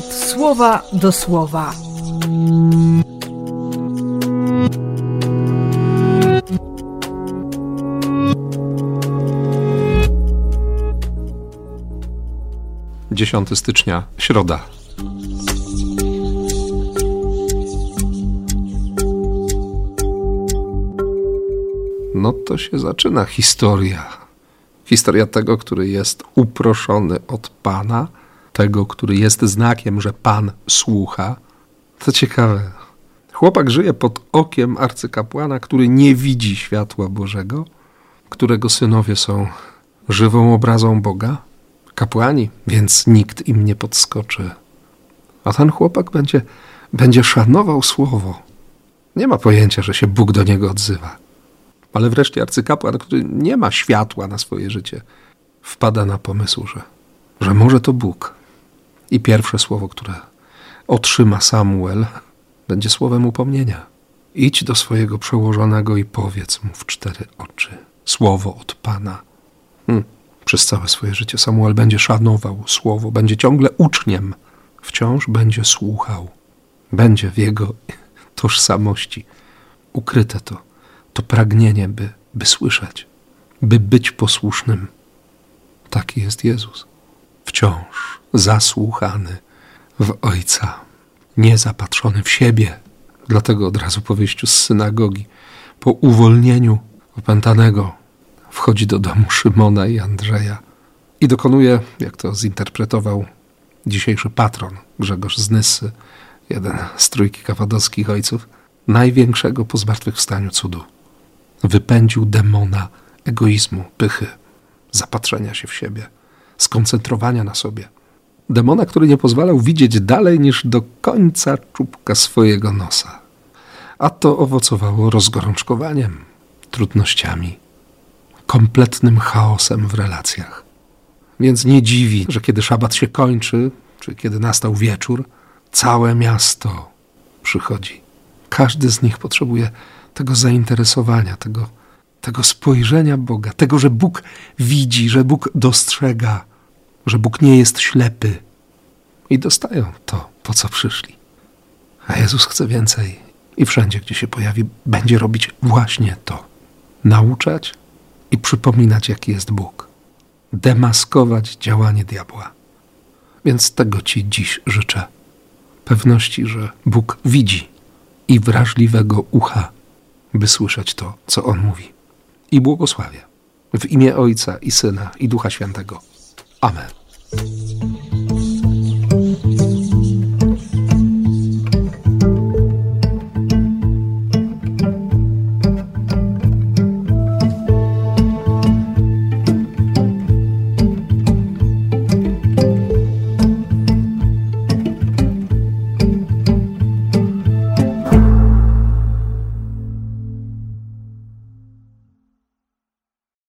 słowa do słowa. Dziesiąty stycznia, środa. No to się zaczyna historia. Historia tego, który jest uproszony od Pana, tego, który jest znakiem, że Pan słucha. To ciekawe. Chłopak żyje pod okiem arcykapłana, który nie widzi światła Bożego, którego synowie są żywą obrazą Boga, kapłani, więc nikt im nie podskoczy. A ten chłopak będzie, będzie szanował słowo. Nie ma pojęcia, że się Bóg do niego odzywa. Ale wreszcie arcykapłan, który nie ma światła na swoje życie, wpada na pomysł, że, że może to Bóg. I pierwsze słowo, które otrzyma Samuel, będzie słowem upomnienia. Idź do swojego przełożonego i powiedz mu w cztery oczy słowo od Pana. Hmm. Przez całe swoje życie Samuel będzie szanował słowo, będzie ciągle uczniem, wciąż będzie słuchał, będzie w jego tożsamości ukryte to to pragnienie, by, by słyszeć, by być posłusznym. Taki jest Jezus. Wciąż zasłuchany w Ojca, niezapatrzony w siebie. Dlatego od razu po wyjściu z synagogi, po uwolnieniu opętanego, wchodzi do domu Szymona i Andrzeja i dokonuje, jak to zinterpretował dzisiejszy patron Grzegorz Znysy, jeden z trójki kawadockich ojców, największego po zmartwychwstaniu cudu wypędził demona egoizmu, pychy, zapatrzenia się w siebie, skoncentrowania na sobie. Demona, który nie pozwalał widzieć dalej niż do końca czubka swojego nosa. A to owocowało rozgorączkowaniem, trudnościami, kompletnym chaosem w relacjach. Więc nie dziwi, że kiedy szabat się kończy, czy kiedy nastał wieczór, całe miasto przychodzi. Każdy z nich potrzebuje tego zainteresowania, tego, tego spojrzenia Boga, tego, że Bóg widzi, że Bóg dostrzega, że Bóg nie jest ślepy. I dostają to, po co przyszli. A Jezus chce więcej i wszędzie, gdzie się pojawi, będzie robić właśnie to: nauczać i przypominać, jaki jest Bóg, demaskować działanie diabła. Więc tego Ci dziś życzę. Pewności, że Bóg widzi i wrażliwego ucha by słyszeć to, co On mówi. I błogosławię. W imię Ojca i Syna i Ducha Świętego. Amen.